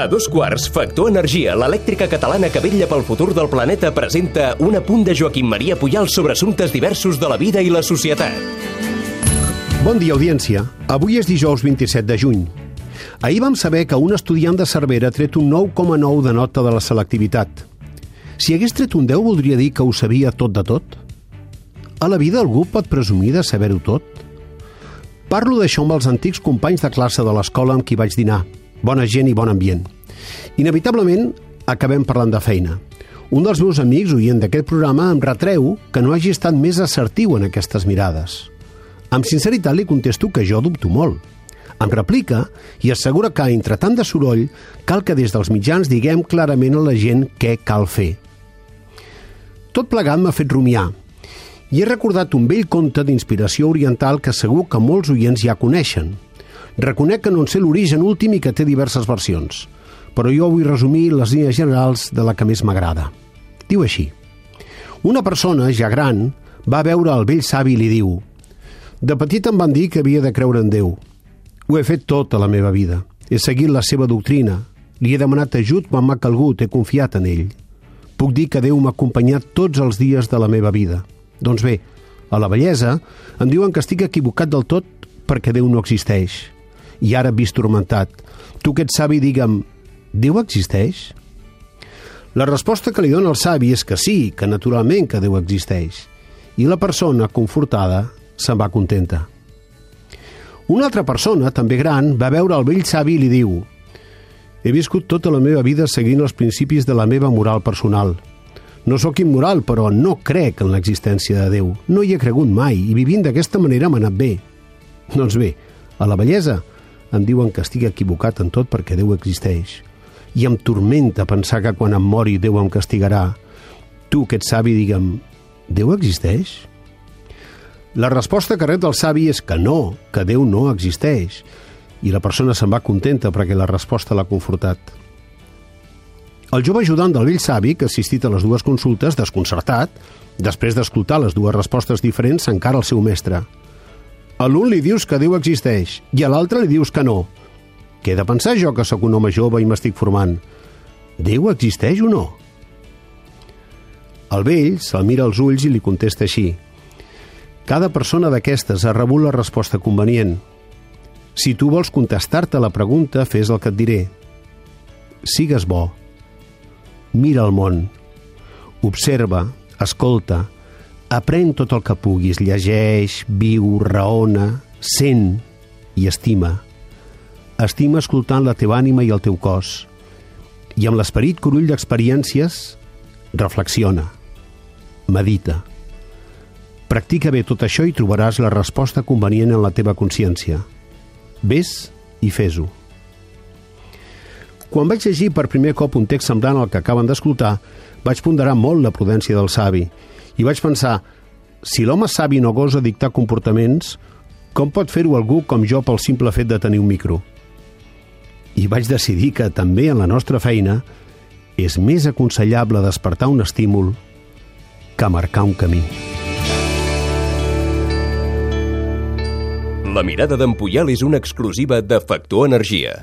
A dos quarts, Factor Energia, l'elèctrica catalana que vetlla pel futur del planeta, presenta un apunt de Joaquim Maria Pujal sobre assumptes diversos de la vida i la societat. Bon dia, audiència. Avui és dijous 27 de juny. Ahir vam saber que un estudiant de Cervera ha tret un 9,9 de nota de la selectivitat. Si hagués tret un 10, voldria dir que ho sabia tot de tot? A la vida algú pot presumir de saber-ho tot? Parlo d'això amb els antics companys de classe de l'escola amb qui vaig dinar. Bona gent i bon ambient. Inevitablement, acabem parlant de feina. Un dels meus amics, oient d'aquest programa, em retreu que no hagi estat més assertiu en aquestes mirades. Amb sinceritat li contesto que jo dubto molt. Em replica i assegura que, entre tant de soroll, cal que des dels mitjans diguem clarament a la gent què cal fer. Tot plegat m'ha fet rumiar i he recordat un vell conte d'inspiració oriental que segur que molts oients ja coneixen. Reconec que no en sé l'origen últim i que té diverses versions, però jo vull resumir les línies generals de la que més m'agrada. Diu així. Una persona, ja gran, va veure el vell savi i li diu De petit em van dir que havia de creure en Déu. Ho he fet tota la meva vida. He seguit la seva doctrina. Li he demanat ajut quan m'ha calgut, he confiat en ell. Puc dir que Déu m'ha acompanyat tots els dies de la meva vida. Doncs bé, a la bellesa em diuen que estic equivocat del tot perquè Déu no existeix. I ara vist turmentat. Tu que ets savi, digue'm, Déu existeix? La resposta que li dona el savi és que sí, que naturalment que Déu existeix. I la persona, confortada, se'n va contenta. Una altra persona, també gran, va veure el vell savi i li diu He viscut tota la meva vida seguint els principis de la meva moral personal. No sóc immoral, però no crec en l'existència de Déu. No hi he cregut mai i vivint d'aquesta manera m'ha anat bé. Doncs bé, a la bellesa em diuen que estic equivocat en tot perquè Déu existeix. I em tormenta pensar que quan em mori Déu em castigarà. Tu, que ets savi, digue'm, Déu existeix? La resposta que rep del savi és que no, que Déu no existeix. I la persona se'n va contenta perquè la resposta l'ha confortat. El jove ajudant del vell savi, que ha assistit a les dues consultes, desconcertat, després d'escoltar les dues respostes diferents, s'encara al seu mestre. A l'un li dius que Déu existeix i a l'altre li dius que no. Què he de pensar jo que sóc un home jove i m'estic formant? Déu existeix o no? El vell se'l mira als ulls i li contesta així. Cada persona d'aquestes ha rebut la resposta convenient. Si tu vols contestar-te la pregunta, fes el que et diré. Sigues bo. Mira el món. Observa, escolta, aprèn tot el que puguis, llegeix, viu, raona, sent i estima. Estima escoltant la teva ànima i el teu cos. I amb l'esperit corull d'experiències, reflexiona, medita. Practica bé tot això i trobaràs la resposta convenient en la teva consciència. Ves i fes-ho. Quan vaig llegir per primer cop un text semblant al que acaben d'escoltar, vaig ponderar molt la prudència del savi i vaig pensar, si l'home savi no gosa dictar comportaments, com pot fer-ho algú com jo pel simple fet de tenir un micro? I vaig decidir que també en la nostra feina és més aconsellable despertar un estímul que marcar un camí. La mirada d'en és una exclusiva de Factor Energia.